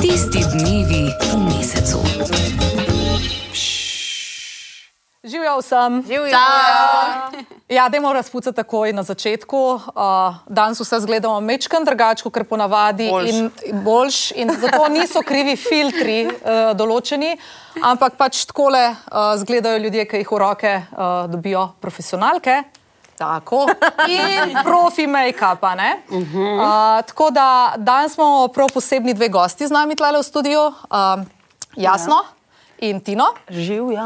Tisti dnevi v mesecu. Živijo vsem. Živijo. Ja, dajmo razpucati takoj na začetku. Uh, danes vse zgledamo mečkan drugače, kot ponavadi. Boljš. In, boljš, in zato niso krivi filtri uh, določeni, ampak pač takole uh, zgledajo ljudje, ki jih v roke uh, dobijo profesionalke. Tako. In profi make-upa. Uh -huh. uh, tako da danes smo prav posebni dve gosti z nami tle v studiu. Uh, jasno. In Tino. Živja.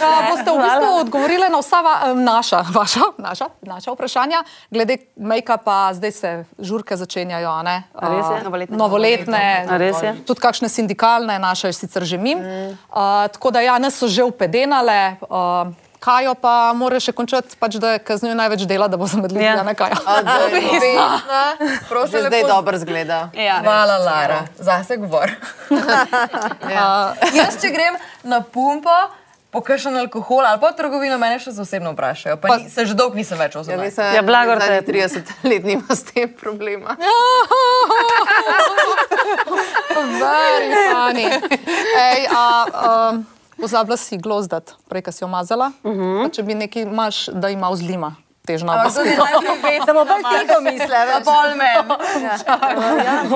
Da boste v bistvu odgovorili na vsa va, em, naša, vaša, naša, naša vprašanja. Glede make-upa, zdaj se žurke začenjajo. a Ne? A res je? Novoletne. Novoletne. A res je? Tudi kakšne sindikalne, naše sicer že mim. Mm. Uh, tako da ja, nas so že upedenale. Uh, Kajo pa mora še končati, pač, da kaznuje največ dela, da bo zamedljiv. Ja. Ja. Ne, Kajo. Že zdaj dobro zgleda. Ja. Hvala, Lara. Zase govor. Jaz, če grem na pumpo, po kakšen alkohol ali pa trgovino, mene še zasebno vprašajo. Pa, pa ni, se že dolgo nisem več Ja, ozval. mislim, Ja, blagor zadnjih te. 30 let nima s tem problema. Very funny. Ej, a, um, pozabila si glozdat, prej, ko si jo mazala. Uh -huh. Če bi nekaj imaš, da ima vzlima. Težna Ampak je najbolj vedno, da bolj tiho misle, da bolj men.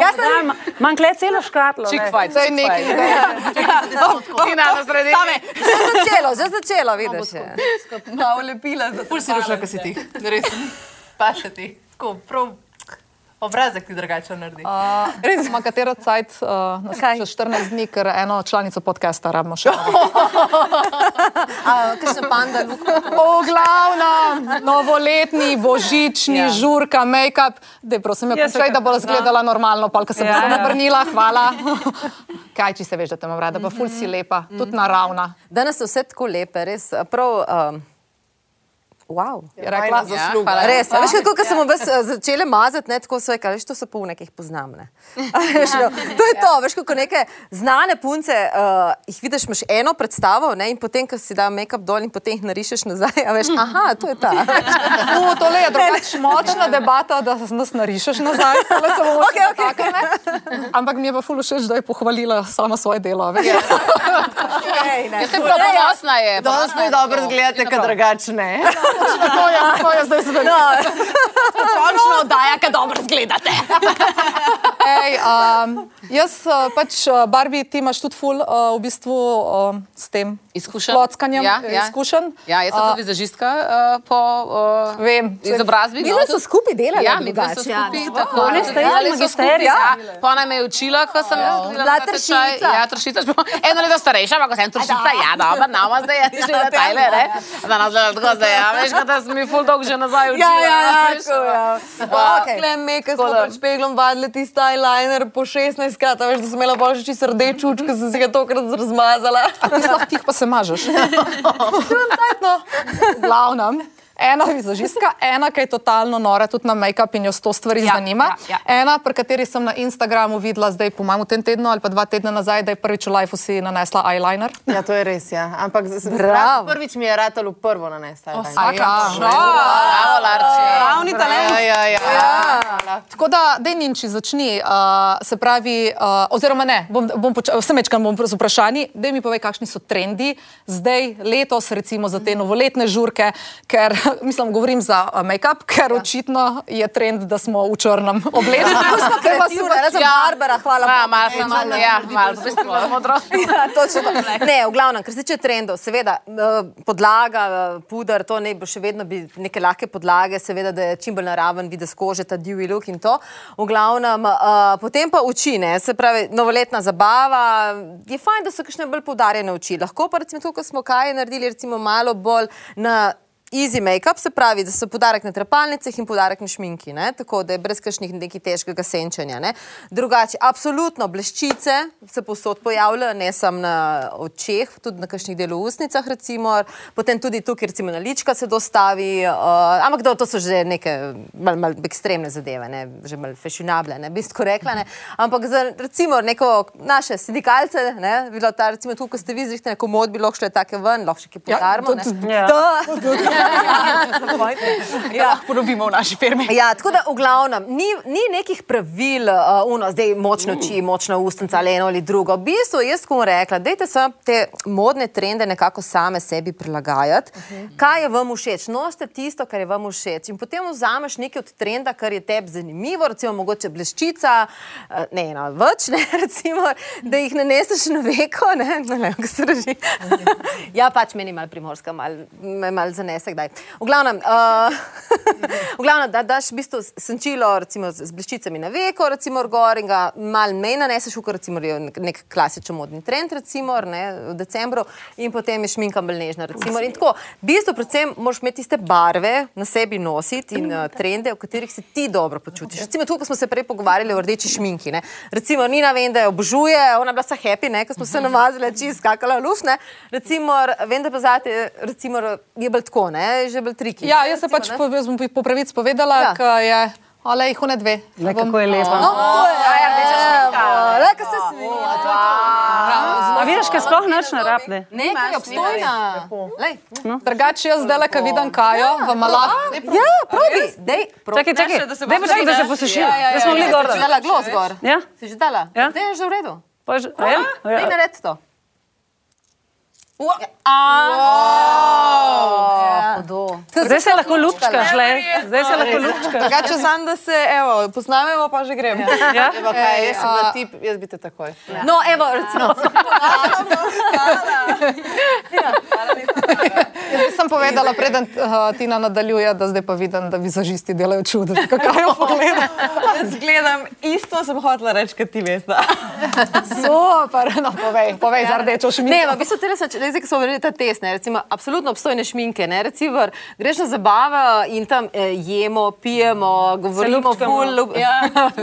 Jaz sem. Manj kle celo škatlo. ne. Čikvaj, To je nekaj. Ti na nas sredi. Že začelo, že začelo, vidiš. je. Malo lepila za Ful si rušila, kaj si ti. Res. Pa še ti. Tako, prav. Obrazek ti drugače naredi. Res ima katero cajt, uh, Kaj? še 14 dni, ker eno članico podcasta rabimo še. Kakšen panda, luka. O, glavna, novoletni, božični, ja. žurka, make-up. Dej, prosim, Ja, ja, končaj, da bo izgledala normalno, pa ko se bo Ja, ja, ja. nabrnila, hvala. Kaj, če se veš, da te imam rada, pa ful si lepa, tudi naravna. Danes so vse tako lepe, res. Prav, um, wow. Je rekla, zasluga. Ja, Res, a veš, kako ko sem vas začela mazati, ne, tako so rekli, veš, to so pa v nekih poznam. Ne. A Veš, no, to je to, veš, kako neke znane punce, uh, jih vidiš, imaš eno predstavo ne, in potem, ko si da make-up dol in potem jih narišeš nazaj, a veš, aha, to je ta. No, tole je drugač močna debata, da nas narišeš nazaj. tole Okej, še okej. dotaknili. Ampak mi je pa ful všeč, da je pohvalila sama svoje delo. a Veš. Ej, ne. Sem prav ponosna je. Mi dobro zgledate, kad drugače To je, to je zdaj zelo. Končno oddaja, kad dobro zgledate. Ej, um, jaz uh, pač, uh, Barbi, ti imaš tudi ful uh, v bistvu um, s tem Izkušenj? klockanjem Ja, ja. izkušenj. Ja, jaz sem tudi vizažistka uh, po uh, Vem. izobrazbi. Mi so skupaj delali. Ja, mi drugače. skupaj. tako. Oni ste so magisterij, Ja. Pa ona me je učila, ko sem jaz hodila Bila tršica. Ja, tršica. Eno leto starejša, ampak ko sem tršica, ja, dobro, nama zdaj je že na tajle, ne? Da nas gleda tako zdaj, ja, veš, kot da sem mi ful dolg že nazaj Ja, učila. ja, ja, veš. tako, ja. okej. Okej, me, ko smo pred špeglom vadili tisti eyeliner po 16 krat, a veš, da sem imela bolj še čisto rdeč uč, ko sem si ga tokrat razmazala. A ti sploh tih pa se mažeš? no. Ena vizažistka, ena, ki je totalno nora tudi na make-up in jo sto stvari ja, zanima. ja, Ja, ena, pri kateri sem na Instagramu videla zdaj, po mojem, v tem tednu ali pa dva tedna nazaj, da je prvič v lifeu si nanesla eyeliner. Ja, to je res, ja. Ampak Bravo. prvič mi je ratalo prvo nanesla. A ja. Bravo, Larči. Pravni talent. Ja, ja, ja. Tako da, dej Ninči, začni. Uh, se pravi, uh, oziroma ne, bom, bom vse mečkam bom z vprašanji. Dej mi povej, kakšni so trendi zdaj, letos, recimo za te novoletne žurke, ker, mislim, govorim za uh, make-up, ker očitno je trend, da smo v črnem oblečeni. Kreativna, razen Barbara, hvala Ja, Bogu. malo sem, ja, malo, v bistvu modro. Ja, točno to. Ne, v glavnem, kar se tiče trendov, seveda eh, podlaga, eh, puder, to ne bo še vedno bi neke lahke podlage, seveda, da je čim bolj naraven videz kože, ta divji look in to. V glavnem, uh, potem pa oči, ne, se pravi, novoletna zabava, je fajn, da so kakšne bolj poudarjene oči. Lahko pa recimo tukaj smo kaj naredili, recimo malo bolj na easy make-up, se pravi, da so podarek na trepalnicah in podarek na šminki, ne? tako da je brez kakšnih nekih težkega senčanja. Ne? Drugače, absolutno bleščice se posod pojavljajo, ne samo na očeh, tudi na kakšnih delu usnicah, recimo, potem tudi tukaj, recimo na lička se dostavi, uh, ampak do, to so že neke mal, mal ekstremne zadeve, ne? že mal fashionable, ne bi tako rekla. Ne? Ampak za recimo neko naše sindikalce, ne, bilo ta recimo tukaj, ko ste vi zrihtali, neko mod bi lahko šle take ven, lahko še kaj podarimo. tudi- ne. Ja. To- Ja, porobimo v naši firmi. Ja, tako da v glavnem ni, ni nekih pravil, uh, uno, zdaj močne oči, močna ustnica ali eno ali drugo. V bistvu jaz bom rekla, dajte se te modne trende nekako same sebi prilagajati. Uh -huh. Kaj je vam všeč? Nosite tisto, kar je vam všeč. In potem vzameš nekaj od trenda, kar je tebi zanimivo, recimo mogoče bleščica, uh, ne ena več, ne, recimo, da jih naneseš na veko, ne, ne, ne, kako se reži. ja, pač meni malo primorska, malo me mal zanese kdaj. V glavnem, uh, v glavnem da daš v bistvu senčilo recimo, z bleščicami na veko, recimo gor in ga malo manj naneseš, kot recimo nek, klasičen modni trend, recimo ne, v decembru, in potem je šminka bolj nežna. Recimo, in tako, v bistvu predvsem moraš imeti tiste barve na sebi nositi in uh, trende, v katerih se ti dobro počutiš. Recimo, tukaj smo se prej pogovarjali o rdeči šminki. Ne. Recimo, Nina vem, da jo obožuje, ona je bila vsa happy, ne, ko smo se namazali, čist skakala luft. Ne. Recimo, vem, da pa zate, recimo, je bolj tako, ne, je že bolj triki. Ja, jaz se pač ne. po, jaz bom po pravici povedala, Ja. ja. ker je, ale jih one dve. Le kako je lepa. No, to je, ja, ja, le, ko se smije. A vidiš, kaj sploh noč ne rabne? Nekaj je obstojna. Lej. Drugače jaz zdaj, ko vidim Kajo. Ja, probi, dej, probi. Čakaj, čakaj, še, da se daj bo pa čakaj, da se sušila. posuši. Ja, ja, ja, Da smo ja, bili ja, gor. Si že dala glos gor? Ja? Si že dala? Ja. Dej, je že v redu. Pa že- a ja? A Dej ja. naredi to. Zdaj se lahko lupčkaš, le. Zdaj se lahko lupčkaš. Drugače znam, da se, evo, poznamemo, pa že grem. Ja? Evo, kaj, jaz sem bila tip, jaz bi te takoj. No, evo, recimo. Jaz bi sem povedala, preden uh, Tina nadaljuje, da zdaj pa vidim, da vizažisti delajo čudo. Kaj jo pogleda? Jaz gledam, isto sem hotela reči, kot ti veš. Super, no povej, povej za rdečo šminko. Ne, v bistvu zdaj, ko smo verjeli ta test, ne, recimo, absolutno obstojne šminke, ne, recimo, greš na zabave in tam eh, jemo, pijemo, govorimo, ful, ja.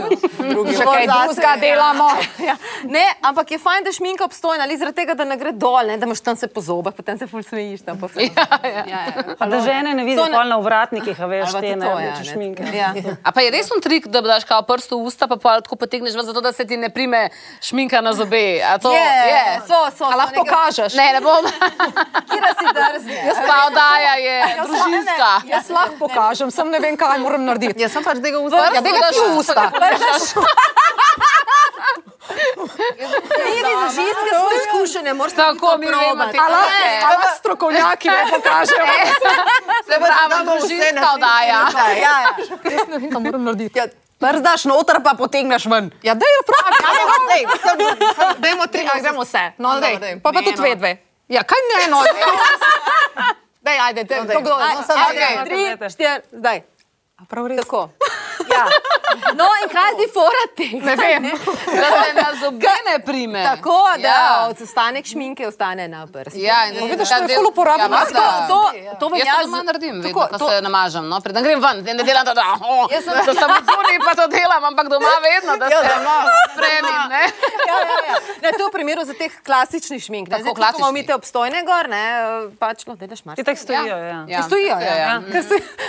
drugi Še kaj drugega delamo. Ja. Ne, ampak je fajn, da šminka obstojna, ali zaradi tega, da ne gre dol, ne, da imaš tam se po zobah, potem se ful smejiš tam po ful. Pa da žene ne vidijo ne- pol na ovratnikih, a veš, Ali pa te to, ja, ne. šminke. Ja. A pa je res un trik, da daš kao prst v usta, pa pol tako potegneš zato da se ti ne prime šminka na zobe. A to Je, je. so, so, A so lahko neke- kažeš? Ne, ne bom. Kira si drzni. Jaz pa oddaja je družinska. Jaz lahko pokažem, sem ne vem, kaj moram narediti. Jaz sem pač tega usta. Ja, da ga ti usta. Mi vizažistke smo izkušene, moraš Tako mi vemo, te A lahko- ne. a lahko strokovnjaki ne pokažejo. Se pravi, družinska oddaja. Ja, ja. Jaz ne vem, kaj moram narediti. Prdaš noter, pa potegneš ven. Ja, da je prav. Dajmo tri, Ja, gremo vse. No, dej. daj. Pa pa Ne, tudi no. Ja, kaj ne, no. Dej, ajde, te, to kdo je? No, samo Ajde, tri, štiri, zdaj. Prav res. Tako. Ja. No, in kaj zdaj forate? Ne vem. Da se na zobe ne prime. Tako, da Ja. ostanek šminke ostane na prsti. Ja, in da vidiš, ta to je del- ful uporabno. Ja, To, to, to Jaz velja to doma naredim, vedno, tako, ko to- se namažem. No, preden grem ven, ne delam to, da, oh, Jaz sem- da sem odzuni, pa to delam, ampak doma vedno, da se spremim. ne. Ja, ja, ja. Ne, to je v primeru za teh klasičnih šmink. Tako, Tako, Zdaj, ko imate obstojne gor, ne, pač, no, delaš mar. Ti tako stojijo, ja. Ja. Stojijo, ja. ja. Ker.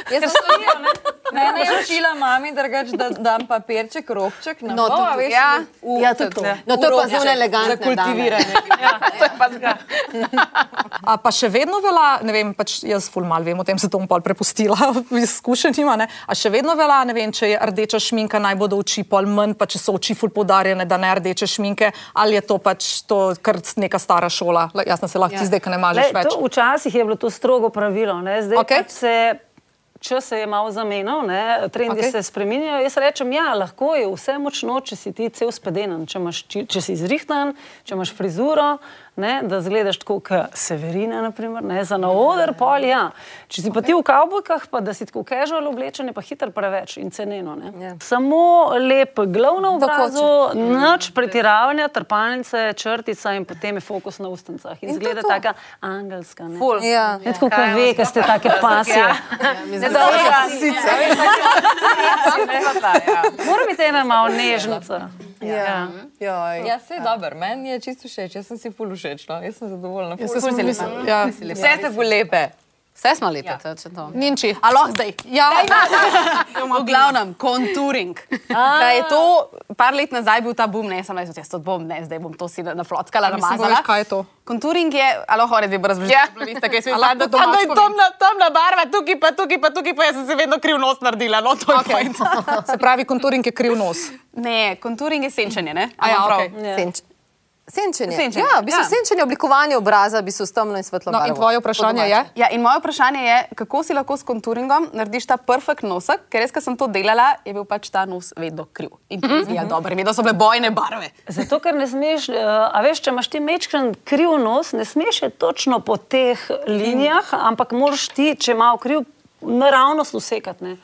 Jaz sem stojijo, ne. Mene je učila mami, drugač, da dam papirček, robček na No, pol, to- a veš, ja. v- Ja, tudi to. No, to je pa zelo elegantno. Za kultiviranje. To je pa zga. A pa še vedno velja, ne vem, pač jaz ful mal vem, o tem se to bom pol prepustila, izkušenjima, ne. A še vedno velja, ne vem, če je rdeča šminka naj bodo oči pol manj, pa če so oči ful podarjene, da ne rdeče šminke, ali je to pač to kar neka stara šola. Le, Jasno se lahko ti zdaj, ko ne mažeš Lej, več. to, včasih je bilo to strogo pravilo, ne? zdaj okay. pač se. Čas se je malo zamenjal, ne? trendi okay. se spremenjajo. Jaz rečem, ja, lahko je vse močno, če si ti cel spedenen, če, imaš, če, če si izrihtan, če imaš frizuro, ne? da zgledaš tako kot Severina, naprimer, ne? za na oder pol. Ja. Če si pa ti v kavbojkah, pa da si tako casual oblečen, je pa hitro preveč in ceneno. ne. Ja. Samo lep glav na obrazu, nič pretiravanja, trpalnice, črtica in potem je fokus na ustnicah. In, In zgleda taka angelska. ne. Ful. Ja. Je tako, kot ve, ker ste take pasje. Ne, da, sicer. Mora biti ena malo nežnica. Ja. Ja, vse je dobro, meni je čisto všeč, jaz sem si ful všeč, no. jaz sem zadovoljna. Ful, Jaz se ful mislila- lepa. ja. Vse ste ful lepe. Vse smo lepite, če to. Ninči. A lahko zdaj? Ja, V glavnem, konturing. Da je to par let nazaj bil ta boom, ne, sem rekel, jaz to bom, ne, zdaj bom to si na- naflockala, mislim, namazala. veš, kaj je to? Konturing je, ali lahko reči, bo razložila, Ja. veste, kaj se mi A lahko zdi, da to je temna, temna barva, tukaj pa, tukaj pa, tukaj pa, jaz sem se vedno kriv nos naredila, no to je okay. point. Se pravi, konturing je kriv nos. Ne, konturing je senčenje, ne? A ja, prav? okej. Senč. Senčenje. Senčenje, Ja, v bistvu ja. senčenje oblikovanje obraza, v bistvu s temno in svetlo. No, in barvo. tvoje vprašanje je? Ja, in moje vprašanje je, kako si lahko s konturingom narediš ta perfekt nosek, ker res, ko sem to delala, je bil pač ta nos vedno kriv. In to izgleda dobro, in vedno so bile bojne barve. Zato, ker ne smeš, uh, a veš, če imaš ti mečken kriv nos, ne smeš je točno po teh linijah, ampak moraš ti, če ima kriv, naravnost usekati. Ne?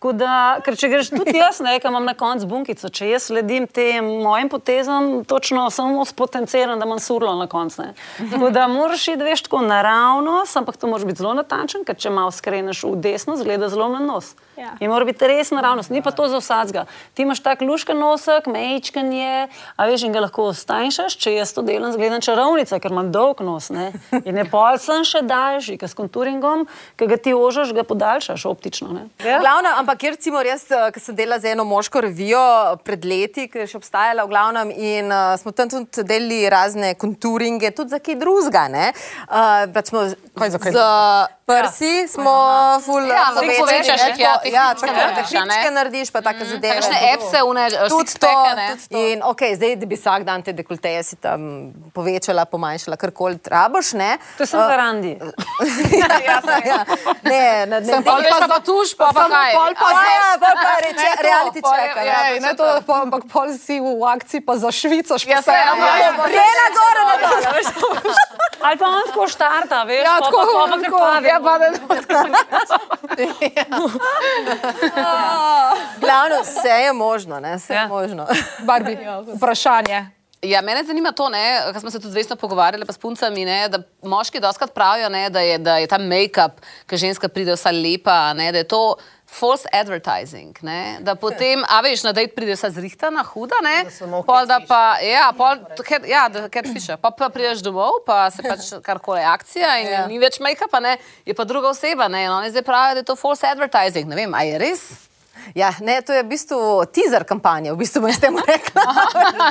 Tako da, ker če greš tudi jaz, ne, ki imam na koncu bunkico, če jaz sledim tem mojim potezam, točno samo spotenciram, da imam surlo na koncu. ne. Tako da moraš iti, veš, tako naravnost, ampak to moraš biti zelo natančen, ker če malo skreneš v desno, zgleda zelo na nos. Ja. In mora biti res naravnost, ni pa to za vsakega. Ti imaš tak luškan nosek, mečkan je, a veš, in ga lahko stanjšaš, če jaz to delam, zgledam čarovnica, ker imam dolg nos. Ne? In je pol sem še daljši, ker s konturingom, ki ga ti ožaš, ga podaljšaš optično. Ne? Ja. Glavno, ampak jaz, recimo, res, ki sem delala za eno moško revijo pred leti, ki je še obstajala, v glavnem, in uh, smo tam tudi delali razne konturinge, tudi za kaj drugega. Uh, smo Kaj za kaj z prsi smo ful Ja, ne, ja, tako- ja, tehničke tako, da narediš, a ne? tehničke narediš, pa take zadeve. Kakšne epse, une Tudi to, ne? In ok, zdaj, da bi vsak dan te dekolteje si tam povečala, pomanjšala, karkoli trabaš, ne? To sem za randi. ja, ja. Ne, na dnevni Pol veš pa pa tuš, pa pa kaj. pol pa Ja, ja, pol pa reče, Ne, reality check. ja, ne to, pa- ampak pol si v akciji pa zašvicaš. pa Ja, se- se, ja, ja. Prijela gora na dol. Ali pa on tako štarta, veš, Ja, tako, pa- pa kar tako. Pade. Ja, pa da Glavno, vse je možno, ne, vse je Ja. možno. Barbi, vprašanje. Ja, mene zanima to, kar smo se tudi vesno pogovarjali pa s puncami, ne, da moški doskrat pravijo, ne, da, je, da je ta make-up, ki ženska pride vsa lepa, ne, da je to false advertising. Ne, da potem, a veš, na dejt pride vsa zrihtana, huda, ne, pol da pa, ja, pol, ker, ja, da catfisher, pa, pa prideš domov, pa se pač karkoli akcija in ja. ni več make-upa, ne, je pa druga oseba, ne, in oni zdaj pravijo, da je to false advertising, ne vem, a je res? Ja, ne, to je v bistvu teaser kampanja, v bistvu bom s tem rekla.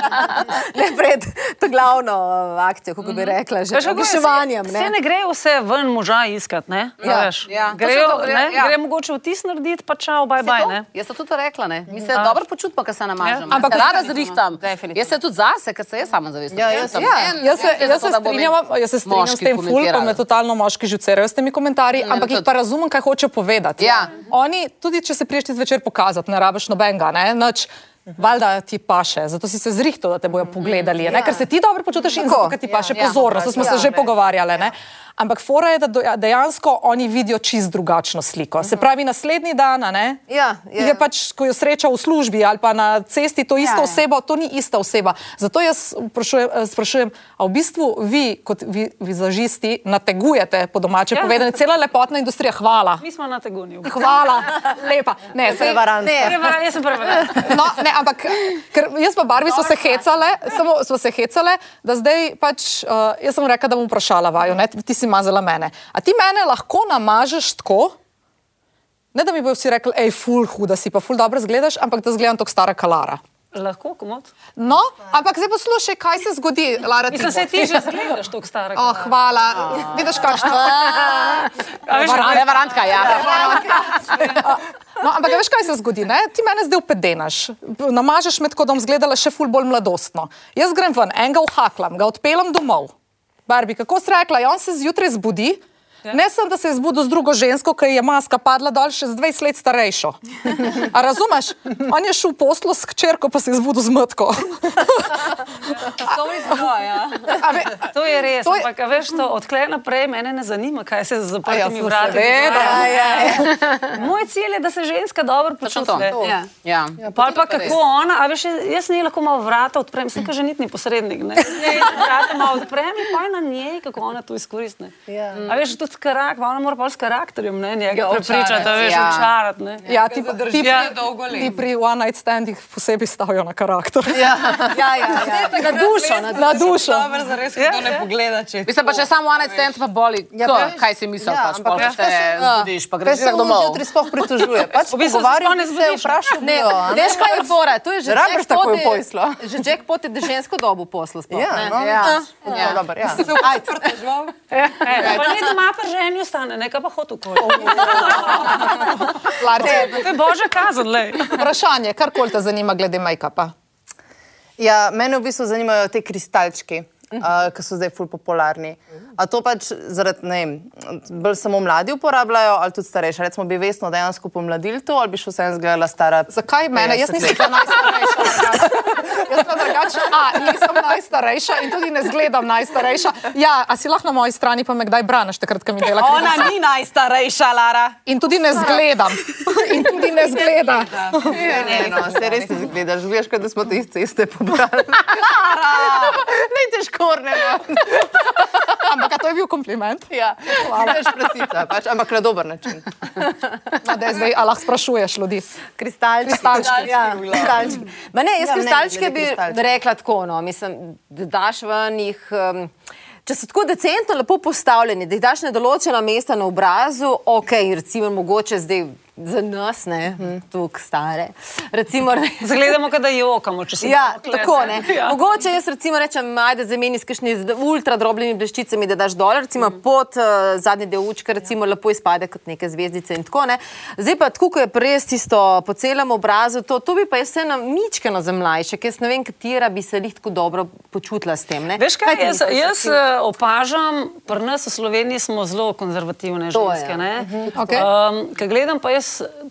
ne pred to glavno uh, akcijo, kako bi rekla, že z oglaševanjem. Se, se ne gre vse ven moža iskati, ne? Ja, A veš. ja. Grejo, To gre- ne, ja. gre mogoče vtis narediti, pa čau, bye bye. Ne? Jaz sem tudi rekla, ne? Mi se dobro počutimo, ker se namažemo. Ja. Ampak rada zrihtam. Jaz se tudi zase, ker se jaz sama zavestno. Ja, jaz- ja. Jaz se, jaz se strinjam, jaz se strinjam s tem fulkom, me totalno moški žucerajo s temi komentarji, ampak jih pa razumem, kaj hoče povedati. Ja. Oni, tudi če se priješ ti zvečer pokazati, ne rabiš nobenega, ne, nič. Valjda ti paše, zato si se zrihtal, da te bojo pogledali, ne? ker se ti dobro počutiš in zato, ti paše ja. pozornost. To smo se že pogovarjali. Ne? Ampak fora je, da do- dejansko oni vidijo čist drugačno sliko. Se pravi, naslednji dan, a ne? Ja, Jih je pač, ko jo sreča v službi ali pa na cesti, to isto ja. osebo, to ni ista oseba. Zato jaz vprašujem, eh, sprašujem, a v bistvu vi, kot vi, vizažisti, nategujete, po domače Ja. povedano, cela lepotna industrija. Hvala. Mi smo na teguni. Hvala, lepa. Ne, sej, Ne, Jaz sem prva. No, ne, ampak ker jaz pa Barbi smo se hecale, samo smo se hecale, da zdaj pač, uh, jaz sem rekla, da bom vprašala vaju, ne, ti si mazala mene. A ti mene lahko namažeš tako, ne da mi bojo vsi rekli, hej, ful, huda si pa ful dobro zgledaš, ampak da zgledam tako stara kalara. Lahko, komod. No, ampak zdaj poslušaj, kaj se zgodi, Lara. Mislim, se ti že zgledaš tako stara. Oh, hvala. Vidiš, kakšno. Revarantka, ja. No, ampak a veš, kaj se zgodi? Ne? Ti mene zdaj upedenaš, namažeš me tako, da bom izgledala še ful bolj mladostno. Jaz grem ven, enega uhaklam, ga odpeljem domov. Barbi, kako si rekla, on se zjutraj zbudi. Ja. Ne sem, da se je zbudil z drugo žensko, ki je maska padla dol še z 20 let starejšo. A razumeš? On je šel v poslo s hčerko, pa se je zbudil z mrtko. To je zelo, ja. A ve- To je res, To je- ampak veš, to odklej naprej mene ne zanima, kaj se z A ja, zaprtimi so vrati seveda. dogaja. Moj cilj je, da se ženska dobro počuti. to. ne. Ja. Ja. Pa, pa kako ona, a veš, jaz ne lahko malo vrata odprem, sem kaže nitni posrednik. Ne? Ne, vrata malo odprem in pa je na njej, kako ona to izkoristne. Ja. A veš, tudi tudi karakter, ona mora pa s karakterjem, ne, njega Ja, prepričati, da veš, ja. očarati, ne. Ja, ti, zadrži ti, Ja. dolgo let. ti pri one night standih posebej stavijo na karakter. Ja, ja, ja. Na dušo, na Na dušo. Dobro, zares, Ja, kdo ne pogleda, če Mislim pa, če samo one night stand pa boli, Ja, ko, veš, kaj si misliš, ja, pač veš, se se- zbudiš, pa greš se domov. zjutraj sploh pritožuje? Pač se pogovarjam se, vprašam ne, veš kaj je fora, to je že Rabiš takoj je- posla. Že jackpot je žensko dobo posla sploh, Ja, ne? no. Ja. Ja, dobro, ja. E, pa ne doma pa ženju stane, nekaj pa hotel koli. To je božja kazen, lej. Vprašanje, karkoli te zanima glede make-upa. Ja, mene v bistvu zanimajo te kristalčki, uh, ki so zdaj ful popularni. A to pač zaradi, ne vem, bolj samo mladi uporabljajo ali tudi starejši? Recimo bi vesno dejansko pomladili to ali bi še vsem zgledala stara? Zakaj mene? Jaz 50 nisem bila najstarejša. Jaz sem drugače, a nisem najstarejša in tudi ne zgledam najstarejša. Ja, a si lahko na moji strani pa me kdaj braniš, takrat, ko mi dela Ona krivico? ni najstarejša, Lara. In tudi ne zgledam. In tudi ne zgleda. Ne, no, se res ne zgledaš, veš, kot da smo te iz ceste pobrali. ne te škorne. No. Ampak a to je bil kompliment. Ja, veš, prasica, pač, ampak na dober način. No, da je zdaj, a lahko sprašuješ ljudi. Kristalčki. Kristalčki. Ja, kristalčki. Ma ne, jaz Ja, ja, kristalčke mnenje bi glede kristalčkov. rekla tako, no, mislim, da daš ven jih. Um, Če so tako decentno lepo postavljeni, da jih daš na določena mesta na obrazu, ok, recimo mogoče zdaj za nas, ne, tukaj stare. Recimo, Zgledamo, da jokamo, če si Ja, gleda. tako ne. Ja. Mogoče jaz recimo rečem, ajde zameni s kakšnimi z ultra drobnimi bleščicami, da daš dol, recimo pod uh, zadnji del učka, recimo lepo izpade kot neke zvezdice in tako ne. Zdaj pa tako, ko je res tisto po celem obrazu, to, to bi pa jaz vseeno mičkeno za mlajše, ker jaz ne vem, katera bi se lih tako dobro počutila s tem. Ne? Veš kaj, ti jaz, jaz eh, opažam, pri nas v Sloveniji smo zelo konzervativne To je, ženske. ne. Okej. Um, Ker gledam pa jaz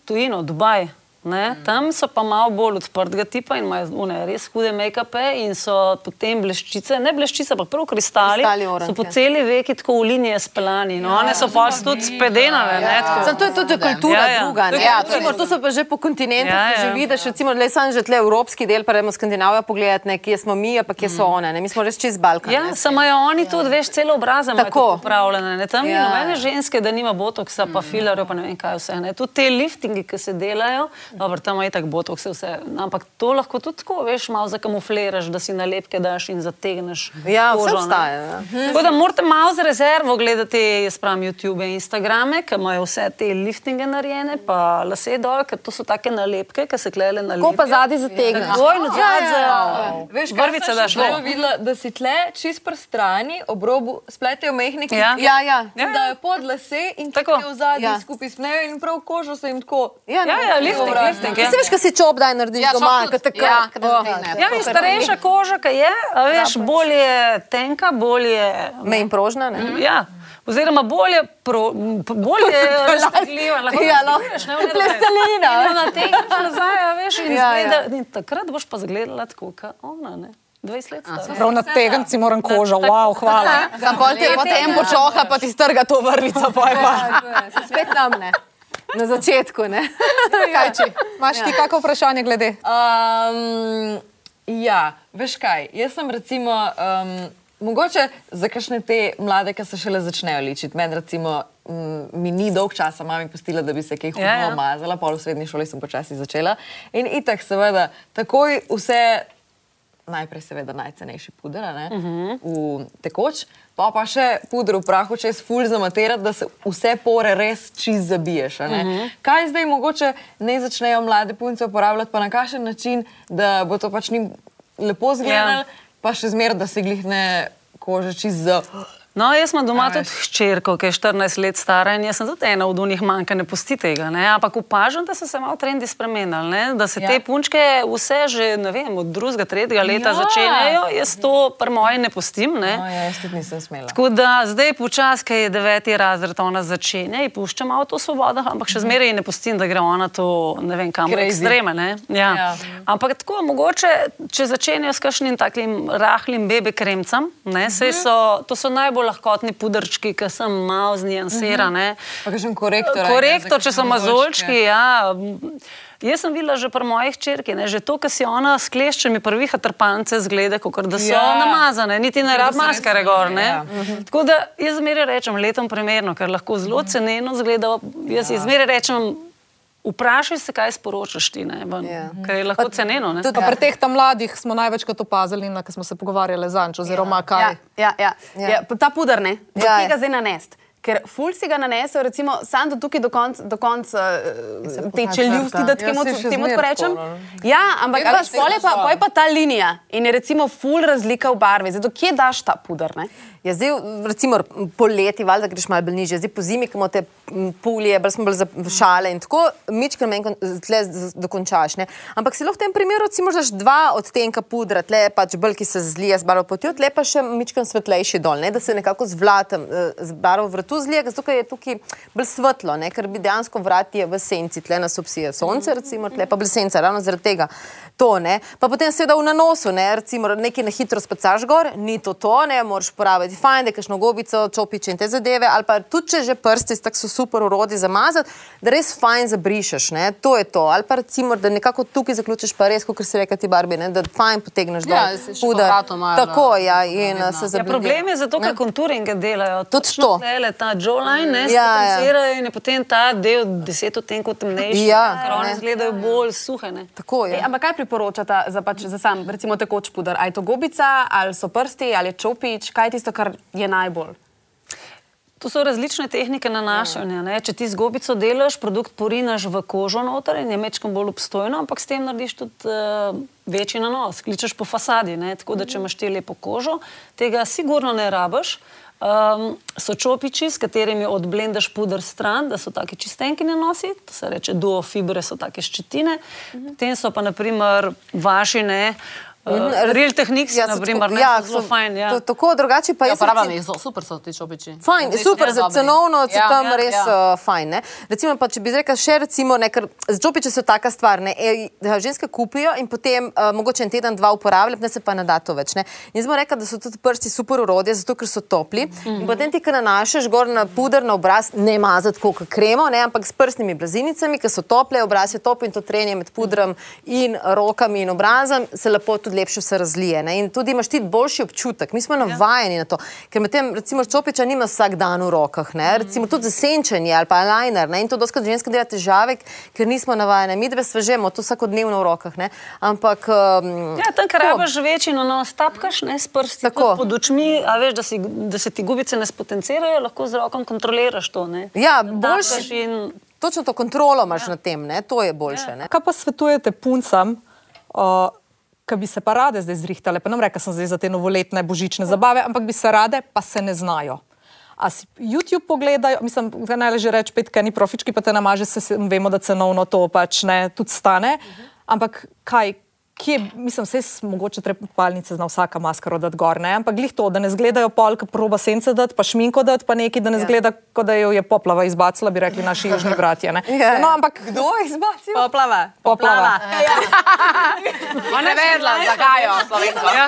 tujino, Dubaj. Ne, tam so pa malo bolj odprtega tipa in imajo une, res hude make-upe in so potem bleščice, ne bleščice, ampak prav kristali. Kristali so oranžne. po celi veki tako v linije speljani. No, one so pa tudi spedenave. ne, tako. Samo to je tudi kultura Ja, ja. druga. To Ne? Ja, kultura recimo, to so pa že po kontinentih, Ja, ja, ja. ja. že vidiš, recimo, le sam že tle evropski del, pa gremo Skandinavijo pogledati, ne, kje smo mi, pa kje so one. Ne? Mi smo res čez Balkan. Ja, ne. samo je oni tudi, veš, celo obraze Tako. upravljene. Ne? Tam ni Ja. nobene ženske, da nima botoksa, pa filarjev, pa ne vem kaj vse. Ne? Tudi te liftingi, ki se delajo, dobro, tam je tako botoks, je vse. Ampak to lahko tudi tako, veš, malo zakamufliraš, da si nalepke daš in zategneš. Ja, vse kožo, ne. obstaja. Ja. Tako da morate malo za rezervo gledati, jaz pravim, YouTube in Instagrame, ki imajo vse te liftinge narejene, pa lase dol, ker to so take nalepke, ki se klele na Ko pa zadnji zategneš. Dvojno zadnje. Veš, kaj Vrvice sem daš, še ne? zelo videla, da si tle čist pri strani, ob robu spletejo mehne klike. Ja. Ja, ja. In dajo pod lase in Tako. zadnji Ja. ja. skupaj spnejo in prav kožo se jim tako. Ja, Ja, ja, lifting, Obrazno. lifting. Ja. Ja. Se veš, kaj si čop daj narediš Ja, doma, kot tako. ja, zategne. Ja, in starejša koža, ki je, a veš, bolj je tenka, bolj je. Me in prožna, ne? Ja. Oziroma, bolje, pro, bolje raztegljiva, lahko Ja, no. ne, Plastelina. In Na tegneš nazaj, a veš, in, Ja, ja, ja. ja. in takrat boš pa zgledala tako, kot ona, ne. 20 let. Prav na tegenci moram kožo, wow, hvala. Sam pol te potem počoha, pa ti strga to vrvico, pa je pa. Se spet tam ne. Na začetku, ne? Kaj či? Imaš ti kakšno vprašanje glede? Um, ja, veš kaj, jaz sem recimo, um, mogoče za kakšne te mlade, ki se šele začnejo ličiti. Meni recimo mm, mi ni dolg časa, mami pustila, da bi se kaj hudo Ja, ja. umazala, pol v srednji šoli sem počasi začela. In itak seveda, takoj vse, najprej seveda najcenejši puder, ne, uh -huh. v tekoč, pa pa še puder v prahu, čez ful zamaterati, da se vse pore res čist zabiješ. Uh -huh. Kaj zdaj mogoče ne začnejo mlade punce uporabljati, pa na kakšen način, da bo to pač njim lepo izgledalo, Ja. pa še zmer, da se glihne koža čist za. No, jaz imam doma tudi hčerko, ki je 14 let stara in jaz sem tudi ena od unih manjka, ne pusti tega. Ne? Ampak opažam, da so se malo trendi spremenili, ne? da se ja. Ja. te punčke vse že, vem, od drugega, tretjega leta Ja. ja. začenjajo. Jaz to pri moji ne pustim. Ne? No, ja, jaz tudi nisem smela. Tako da zdaj počasi, ki je deveti razred, ona začne in pušča malo to svobodo, ampak še zmeraj ji ne pustim, da gre ona to ne vem kam, Crazy. ekstreme. ne. Ja. Ja. Ampak tako mogoče, če začenjajo s kakšnim takim rahlim bebe kremcem, ne, saj so, to so najbolj lahkotni pudrčki, ki sem malo znijansira. ne. Pa kakšen korektor. Korektor, če so mazolčki, ja. Jaz sem videla že pri mojih črki, ne, že to, kar si ona s kleščami prviha trpance zgleda, kot da so Ja. namazane, niti ne rab maskare gor. Ne. Ja. Ja. Tako da jaz zmeraj rečem letom primerno, ker lahko zelo ceneno zgleda. Jaz ja. zmeraj rečem, vprašaj se, kaj sporočaš ti, ne, ven, Ja. ker je lahko ceneno. Ne. Pa pri teh tam mladih smo največkrat opazili, na kar smo se pogovarjali zanč, oziroma kaj. Ja, ja, ja. Ja. ja. ja ta puder ne, Ja, ja, ja. tega zdaj nanest. Ker ful si ga nanesel, recimo, sam do tukaj do konca konc, uh, te čeljusti, da Ja, temu, tako rečem. no. Ja, ampak pol je pa, šla. pol je pa ta linija in je recimo ful razlika v barvi. Zato kje daš ta puder? Ne? Ja, zdaj, recimo, poleti, valjda greš malo bolj nižje, zdaj po zimi, ko imamo te pulje, bolj smo bolj za šale in tako, mička meni kon- tle dokončaš. Ne? Ampak si lahko v tem primeru, recimo, daš dva odtenka pudra, tle pač bolj, ki se zlije z barvo potjo, tle pa še mička svetlejši dol, ne? da se nekako z vlatem, eh, z barvo vratu zlije, zato ker je tukaj bolj svetlo, ne? ker bi dejansko vrat je v senci, tle nas obsije sonce, recimo, tle pa bolj senca, ravno zaradi tega. To, ne? pa potem seveda v nanosu, ne? recimo nekaj na hitro spacaš gor, ni to to, ne moraš porabiti fajn, da kakšno gobico, čopiče in te zadeve, ali pa tudi če že prsti tako so super urodi zamazati, da res fajn zabrišeš, ne? to je to. Ali pa recimo, da nekako tukaj zaključiš pa res, kot se reka ti barbi, ne? da fajn potegneš dol. Ja, si malo, Tako, ja, in vidno. se Ja, zabludi. problem je zato, ker konturinge delajo. Tudi to. tlele Ta jawline ne Ja, ja. in je potem ta del deset odtenkov temnejši, Ja, ker one ne. izgledajo bolj suhe. Ne. Tako je. Ej, ampak kaj priporočata za, pač, za sam, recimo, tekoč puder? Ali je to gobica, ali so prsti, ali je čopič, kaj je tisto, kar je najbolj? To so različne tehnike nanašanja. Ne. Če ti z gobico delaš, produkt porinaš v kožo noter in je mečkam bolj obstojno, ampak s tem narediš tudi uh, večji nanos, kličeš po fasadi. Ne. Tako da, če imaš te lepo kožo, tega sigurno ne rabiš. Um, so čopiči, s katerimi odblendaš puder stran, da so taki čistenki nanosi, to se reče duofibre, so take ščetine. Potem so pa naprimer vaši ne. Uh, Real Techniques, Ja, ja, so naprimer, tako- ne, ja, so zelo so- fajn. Ja. to- Tako, drugače pa Ja, jaz. uporabljam recimo- zelo super so ti čopiči. Fajn, Zdaj so super, za cenovno se Ja, tam ja, res ja. uh, fajn. Ne? Recimo, pa, če bi rekel še, recimo, ne, ker z džopiči so taka stvar, ne, e, da ženske kupijo in potem uh, mogoče en teden, dva uporabljajo, ne se pa ne da to več. Ne? In smo rekli, da so tudi prsti super urodje, zato ker so topli. Mm -hmm. In potem ti, ki nanašaš gor na puder, na obraz, ne mazati kot kremo, ne, ampak s prstnimi blazinicami, ki so tople, obraz je top in to trenje med pudrom in rokami in obrazom se lepo tudi lepše se razlije. Ne? In tudi imaš ti boljši občutek. Mi smo navajeni na to, ker medtem recimo čopiča nima vsak dan v rokah, ne? recimo tudi za senčenje ali pa eyeliner ne? in to doskrat ženska dela težave, ker nismo navajeni. Mi dve svežemo to vsakodnevno v rokah, ne? ampak um, Ja, tam, kjer tako. rabiš večji nanos, tapkaš ne, s prsti Tako. pod očmi, a veš, da, si, da se ti gubice ne spotencirajo, lahko z rokom kontroliraš to. Ne. Ja, boljše. In, Točno to kontrolo imaš ja. na tem, ne? to je boljše. Ne? Kaj pa svetujete puncam, uh, ki bi se pa rade zdaj zrihtale? Pa nam reka sem zdaj za te novoletne božične zabave, ampak bi se rade, pa se ne znajo. A si YouTube pogledajo, mislim, da naj že reči, petka ni profički, pa te namaže, se, vemo, da cenovno to pač ne tudi stane. Ampak kaj, kje, mislim, vse mogoče trepalnice zna vsaka maskara dati gor, ne? ampak glih to, da ne zgledajo pol, ki proba sence dati, pa šminko dati, pa neki, da ne zgleda, kot da jo je poplava izbacila, bi rekli naši južni bratje. ne. Ja. No, ampak Kdo je izbacil? Poplava. poplava. Ona je vedela, zakaj jo slovensko. Ja.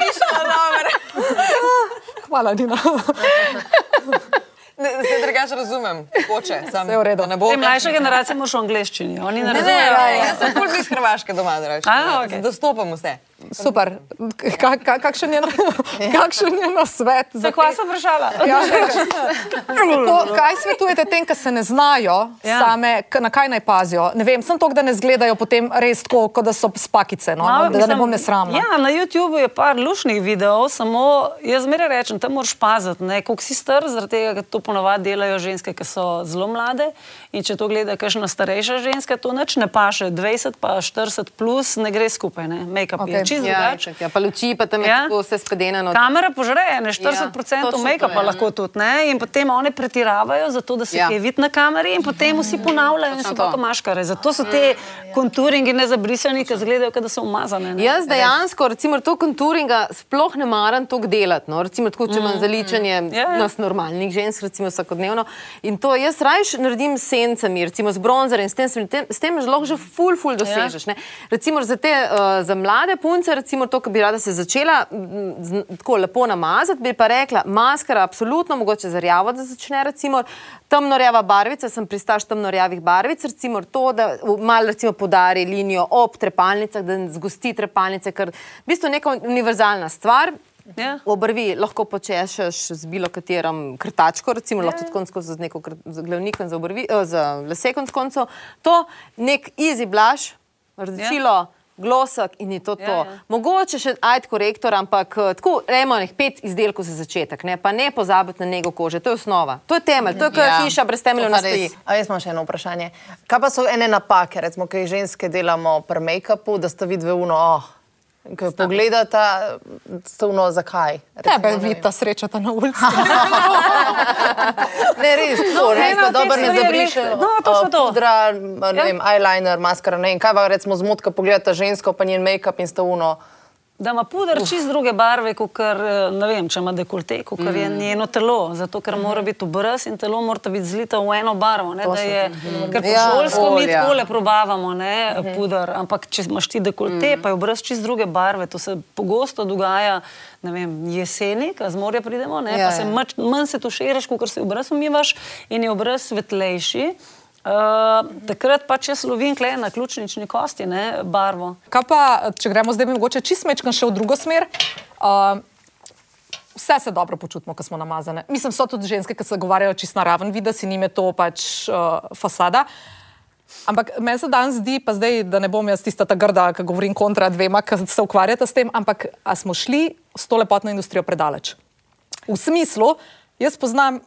Hvala, Dina. Ne, se drugače razumem, hoče, sem. Vse v redu. Ne bo te mlajše generacije moraš v angleščini, oni ne Ne, ne, razumejo. ne, jaz sem pol iz Hrvaške doma, da rečem. Dostopam vse. Super. Ka, ka, kakšen, je, kakšen je na svet? Za Zakaj sem vprašala? Ja, Kako, kaj svetujete tem, ki se ne znajo ja. Same, na kaj naj pazijo? Ne vem, sem to, da ne zgledajo potem res tako, kot da so spakice, no? Malo, da, da ne mislim, bom nesramna. Ja, na YouTubu je par lušnih videov, samo jaz zmeraj rečem, tam moraš paziti, ne, koliko si star, zaradi tega, ker to ponavadi delajo ženske, ki so zelo mlade. In če to gleda kakšna starejša ženska, to nič ne paše. 20 pa 40 plus ne gre skupaj, ne, make-up okay. Je čist Ja, drugače. ja, pa luči, pa tam je Ja. tako vse spedenano. Kamera požre, ne 40% Ja, ja, make-upa ja. lahko tudi, ne? in potem one pretiravajo, zato da se Ja. ja. kaj vidi na kameri, in potem vsi ponavljajo in so pa maškare. Zato so te konturingi nezabrisani, ki izgledajo, kot da so umazane. Ne? Jaz dejansko, recimo, to konturinga sploh ne maram toliko delati. No. Recimo, tako, če imam zaličanje Ja, ja. nas normalnih žensk, recimo vsakodnevno. In to jaz rajš naredim s sencami, recimo z bronzerjem, s tem, s tem, s tem lahko že ful, ful dosežeš. Ja. Recimo za te uh, za mlade punce. Punca, recimo to, ki bi rada se začela m, tako lepo namazati, bi pa rekla, maskara absolutno, mogoče za rjavo, da začne recimo temnorjava barvica, sem pristaš temnorjavih barvic, recimo to, da malo recimo podari linijo ob trepalnicah, da zgosti trepalnice, ker v bistvu neka univerzalna stvar. Ja. Obrvi lahko počešeš z bilo katerim krtačko, recimo lahko tudi konc koncev z neko glavnikom za, obrvi, eh, za lase konc koncev. To nek easy blush, rdečilo. Glosek in je to. to. Ja, ja. Mogoče še ajt korektor, ampak eh, tako, rejmo, nek pet izdelkov za začetek, ne? pa ne pozabiti na nego kože, to je osnova, to je temelj, to je kot Ja, hiša brez temeljev ne stoji. A jaz imam še eno vprašanje. Kaj pa so ene napake, recimo, ki jih ženske delamo pri make-upu, da ste vidve uno, oh, ko pogledata, ste uno, zakaj? Tebe Recimo, ne vidita, srečata na ulici. Ne, res, tako, No, res, da dobro ne zabriše. no, točno to. Pudra, ne Ja. vem, eyeliner, maskara, ne vem. Kaj pa recimo zmotka, pogledata žensko, pa njen make-up in ste uno. Da ima puder čist druge barve, kot ne vem, če ima dekolte, kot je Mm. njeno telo. Zato, ker mora biti obraz in telo mora biti zlito v eno barvo. Ne, je, ker po Ja, šolsko mi olja. tako probavamo ne, puder, ampak če imaš ti dekolte, pa je obraz čist druge barve. To se pogosto dogaja. Vem, jeseni, ko z morja pridemo, ne, Ja, pa se ja. manj se tuširaš, kot se obraz umivaš in je obraz svetlejši. Uh, takrat pač jaz lovim kle na ključnični kosti, ne, barvo. Kaj pa, če gremo zdaj mogoče čistmečkam še v drugo smer? Uh, vse se dobro počutimo, ko smo namazane. Mislim, so tudi ženske, ki se govarjajo čist naraven videz in njim je to pač uh, fasada. Ampak meni se danes zdi, pa zdaj, da ne bom jaz tista ta grda, ki govorim kontra dvema, ki se ukvarjata s tem, ampak smo šli s to lepotno industrijo predaleč. V smislu, jaz poznam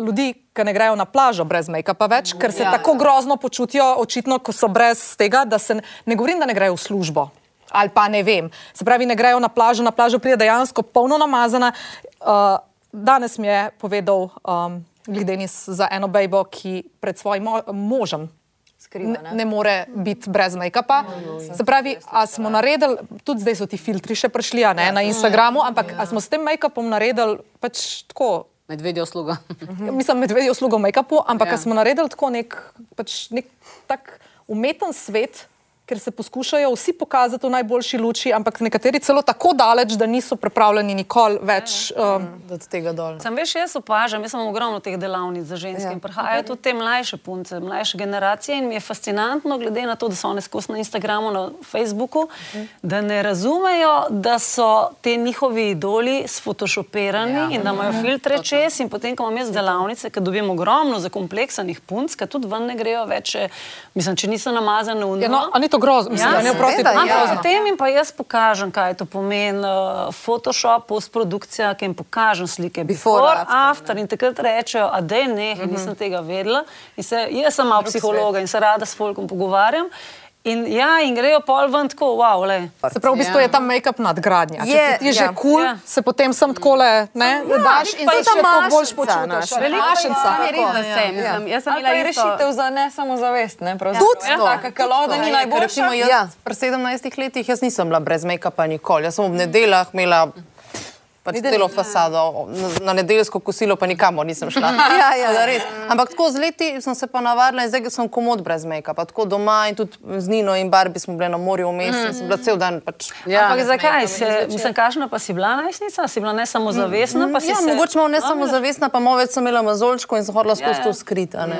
ljudi, ki ne grejo na plažo brez make-upa več, ker se ja, tako grozno počutijo, očitno, ko so brez tega, da se ne, ne govorim, da ne grejo v službo. Ali pa ne vem. Se pravi, ne grejo na plažo, na plažo pride dejansko polno namazana. Uh, danes mi je povedal um, Glidenis za eno bejbo, ki pred svojim mo možem ne, ne more biti brez make-upa. Se pravi, a smo naredili, tudi zdaj so ti filtri še prišli ne, na Instagramu, ampak a smo s tem make-upom naredili pač tako. Medvedja usluga. Mislim, medvedjo uslugo v make-upu, ampak ja. smo naredili tako nek, pač nek tak umeten svet, ker se poskušajo vsi pokazati v najboljši luči, ampak nekateri celo tako daleč, da niso pripravljeni nikoli več. Um, od tega dol. Sam veš, jaz opažam, jaz imam ogromno teh delavnic za ženske ja. in prihajajo tudi te mlajše punce, mlajše generacije in mi je fascinantno, glede na to, da so one skozi na Instagramu, na Facebooku, da ne razumejo, da so te njihovi idoli sfotoshopirani ja. in da imajo filtre čez in potem, ko imam jaz delavnice, ker dobim ogromno zakompleksanih punc, ki tudi ven ne grejo več, če- mislim, če niso namazane v ja, no, grozno? Mislim, Ja, da ne oprosti, ni ja. Potem jim pa jaz pokažem, kaj to pomeni uh, Photoshop, postprodukcija, ki jim pokažem slike. Before, Before, after, after. In takrat rečejo, a da je ne, mm -hmm. nisem tega vedela. In Se, jaz sem malo psihologa in se rada s folkom pogovarjam. In, ja, in grejo pol ven tako, wow, le. Se pravi, v bistvu je ta make-up nadgradnja. Če Je, si ti že ja. kul, cool, Ja. se potem sem takole, ne, daš in se še tako bolj mašnica počutiš. mašnica. Je res, da sem. Mislim, Jaz sem je isto. rešitev za ne samo zavest, ne? Tudi ja, to. taka kalo, da ni Ker najboljša. Recimo, jaz, Ja. ja. Pri 17 letih jaz nisem bila brez make-upa nikoli. Jaz sem ob nedeljah imela pač celo fasado, na, na nedeljsko kosilo pa nikamor nisem šla. Ja, ja. Da res. Ampak tako z leti sem se pa navadila in zdaj sem komod brez make-upa. Tako doma in tudi z Nino in Barbi smo bile na morju vmes in sem bila cel dan pač. Ja, Ampak zakaj? Se, mislim, kakšna pa si bila najstnica? Si bila ne samo zavestna, pa si Ja, se... mogoče malo ne samo zavestna, pa malo več sem imela mazolčko in sem hodila skozi Ja, ja. to skrita. ne.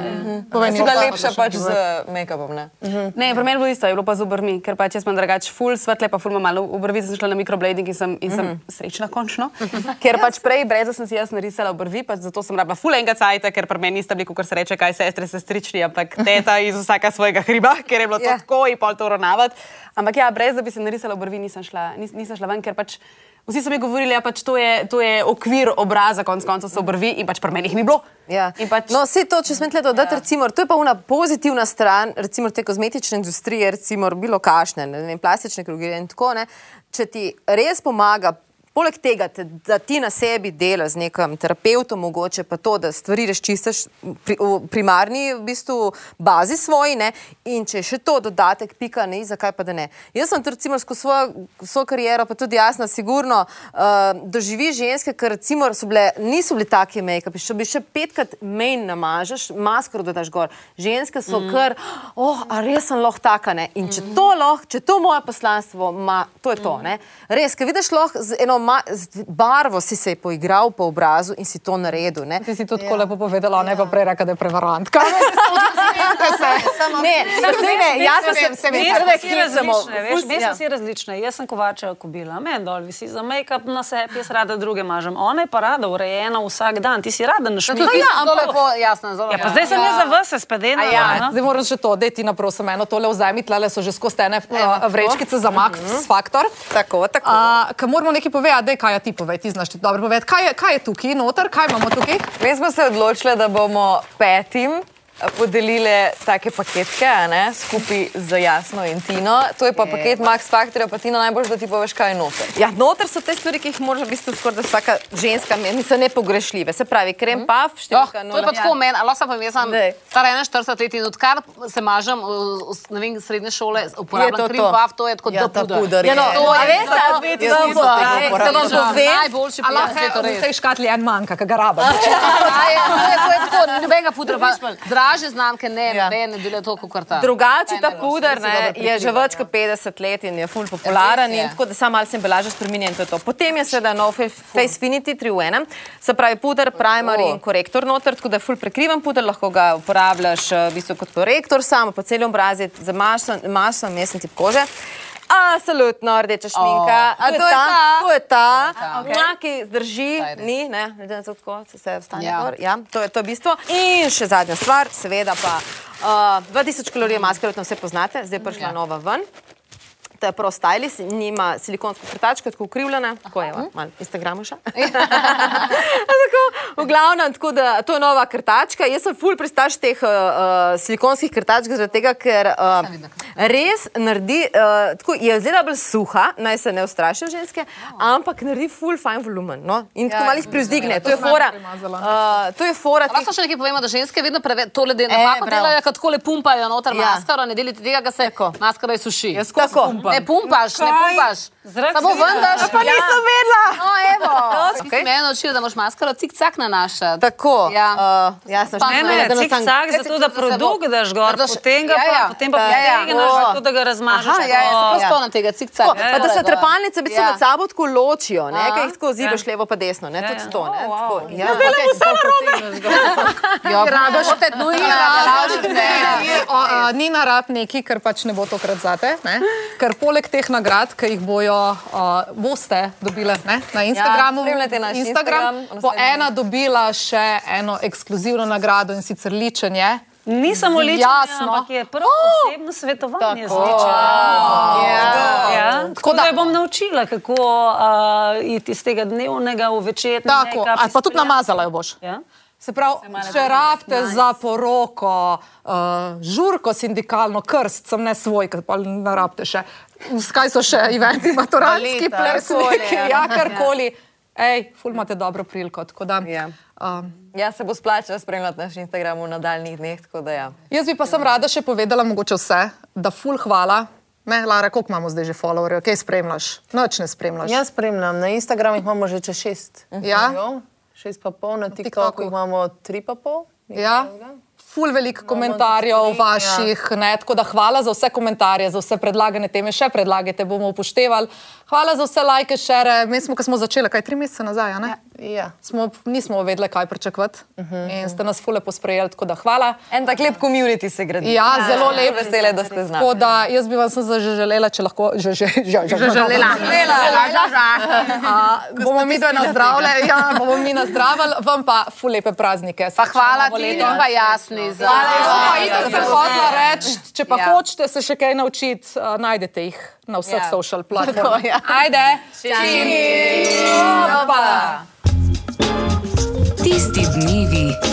Povej, si bila lepša pač z make-upom, ne? Ne, pri meni je bilo isto, je bilo pa z obrvmi, ker pač jaz sem drugač full svetle, pa full imam malo obrvi, sem šla na mikroblading in sem, in sem srečna končno. Ker pač prej brez sem si jaz narisala obrvi, pač zato sem rabila full enega cajta, ker pri meni nista bili, kot se reče, kaj sestre, sestrični, ampak teta iz vsaka svojega hriba, ker je bilo to Ja. tako in pol to uravnavati. Ampak ja, brez da bi se narisala obrvi, nisem šla, nis, nisem šla ven, ker pač. Vsi so mi govorili, da pač to, je, to je okvir obraza, konc koncev so obrvi in pač pri meni jih ni bilo. Ja. In pač, No, vse to, če smem tle dodati, ja. recimo, to je pa una pozitivna stran, recimo te kozmetične industrije, recimo bilo kašne, ne vem, plastične krogire in tako ne. Če ti res pomaga Poleg tega, te, da ti na sebi delaš z nekim terapeutom, mogoče pa to, da stvari razčistiš pri, v primarni v bistvu, bazi svoji, ne? in če je še to dodatek, pika ne, zakaj pa da ne. Jaz sem recimo skozi svojo, svojo kariero, pa tudi jasno, sigurno uh, doživi ženske, ker recimo bile, niso bili taki make-upi, če bi še petkrat main namažeš, maskaro dodaš gor. Ženske so mm. kar, oh, a res sem lahko taka, ne. In če to lahko, če to moje poslanstvo ima, to je to, ne. Res, ker vidiš lahko z eno ma, z barvo si se je poigral po obrazu in si to naredil, ne. Ti si to tako lepo povedala, ne pa prej reka, da je prevarantka. Ne, ne, ne, jaz sem se mi zdaj vsi različne, veš, veste, Ja. vsi različne. Jaz sem kovačeva kobila, meni dol visi za make-up na sebi, jaz rada druge mažem. Ona je pa rada urejena vsak dan, ti si rada na šminku. Tudi ja, zelo lepo, jasno, zelo Ja, lepo. pa zdaj sem jaz za vas spedena. Ja, zdaj moram še to, da ti naprosim eno tole vzemi, tle so že skozi ene uh, vrečkice za mak, s faktor. Tako, tako. Ker moramo nekaj povedati, daj, kaj je ti povej, ti znaš ti dobro povedati. Kaj je, kaj je tukaj noter, kaj imamo tukaj? Mi smo se odločili, da bomo petim podelile take paketke, a ne, skupaj z Jasno in Tino. To je pa paket Max Factorja, pa Tina najbolj, da ti poveš, kaj je noter. Ja, noter so te stvari, ki jih mora v bistvu skoraj da vsaka ženska, niso nepogrešljive. Se pravi, krem paf, Oh, številka to je pa tako meni, ali lahko pa jaz sem Daj. stara 41 let in odkar se mažem v, vem, srednje šole, uporabljam to krim to. paf, to je tako Ja, da ta puder Ja, no, je- To a je veste, to. a veste, da bo- veste, da vam povem, Najboljši A prijatelj lahko sveta, v res. tej škatli en manjka, ki ga rabim. Ja, je, to je, to je tako, nobenega pudra, draže znamke, ne, Ja. ne, ne delajo to, kot ta. Drugače ta puder ne, je že več kot 50 let in je ful popularen. In tako da samo malo se embalaža spremenja in to je to. Potem je seveda nov Fa- Facefinity 3 v enem, se pravi puder, primer in korektor noter, tako da je ful prekriven puder, lahko ga uporabljaš eh, v bistvu kot korektor, samo po celem obrazu, za maso, mesen tip kože. Absolutno, rdeča šminka. Oh. A to je ta, to je ta, Okay. okay. ki zdrži, Ta ni, ne, to, kako se vstane Ja. gor. Ja, to je to bistvo. In še zadnja stvar, seveda pa uh, 2000 kalorij maske, verjetno vse poznate, zdaj je prišla ja. nova ven. To je Pro Stylis, nima silikonsko krtačko, tako ukrivljena, tako je, malo Instagramu še. tako, v glavnem, tako da to je nova krtačka. Jaz sem full pristaš teh uh, silikonskih krtačk, zaradi tega, ker uh, res naredi, uh, tako je zelo bolj suha, naj se ne ustrašijo ženske, ampak naredi full fine volumen. No? In tako Ja, malo jih privzdigne. to To je fora. Uh, to je fora. teh- Lahko še nekaj povemo, da ženske vedno preve, tole de, E, napako prav. delajo, kot tako le pumpajo noter Ja. maskaro, ne delite tega, da se Tako. maskara izsuši. Tako. Ne pumpaš, ne pumpaš. Zrak Samo vidi. vendaš. Pa nisem vedela. No, evo. Si me naučil, da moraš maskaro cik-cak nanašati. Tako, Ja. uh, jasno, Pa Ne, ne, ne, da nas cik sam- vsak, zato da produkt daš gor, Da še- potem ga ja, pa, ja. potem pa Ja, ja. potegneš, O. zato da ga razmažeš. Aha, ja, ja, se tako. prav spomnim tega cik-cak. Tako, pa da se trepalnice bistvu Ja. med sabo tako ločijo, ne, kaj jih tako zibaš levo pa desno, ne, Ja, tudi ja. to, ne. Oh, wow. tako, ja. Ja, rada še te nujna, lavžice. O, a, ni narab neki, ker pač ne bo tokrat zate. Ne? Ker poleg teh nagrad, ki jih bojo, uh, boste dobile ne? na Instagramu, spremljajte naš Instagram, Instagram, bo ena dobila še eno ekskluzivno nagrado in sicer ličenje. Ni samo ličenje, Jasno. ampak je prvo osebno svetovanje z Tako. ličenjem. Ja. Ja, tako da jo bom naučila, kako uh, iti iz tega dnevnega v večerni. Tako, a pa tudi namazala jo boš. Ja? Se pravi, če rabite za poroko, uh, žurko sindikalno, krst, sem ne svoj, ker pa ne rabite še. Skaj so še eventi, maturantski Baleta, plesniki, karkoli, ja, karkoli. Ej, ful imate dobro priliko, tako da. Ja. Um, Ja, se bo splačalo spremljati naš Instagram v nadaljnih dneh, tako da ja. jaz bi pa sem rada še povedala mogoče vse, da ful hvala. Ne, Lara, koliko imamo zdaj že followerjev, kaj spremljaš? Noč ne spremljaš. Jaz spremljam, na Instagramu jih imamo že čez šest. Ja? milijonov, Šest pa pol, na TikToku. TikToku jih imamo tri pa pol. Ja, ful veliko komentarjev stvari, vaših, ne, tako da hvala za vse komentarje, za vse predlagane teme, še predlagajte, bomo upoštevali. Hvala za vse lajke, šere. Mi smo, ko smo začeli, kaj tri mesece nazaj, ne? Ja. Smo, nismo vedeli, kaj pričakovati uh -huh. in ste nas fule posprejeli, tako da hvala. En tak lep community se gradi. Ja, zelo lep. Vesele, da ste z nami. Tako da jaz bi vam samo že želela, če lahko, že, že, že, že, že želela. A, bomo mi dve nazdravljali, ja, bomo mi nazdravili, vam pa ful lepe praznike. Pa hvala novo ti leto. in pa jasni za. Pa itak sem hotela reči, če pa Ja. hočete se še kaj naučiti, uh, najdete jih na vseh Ja. social platformah. Ajde! Tisti dnevi.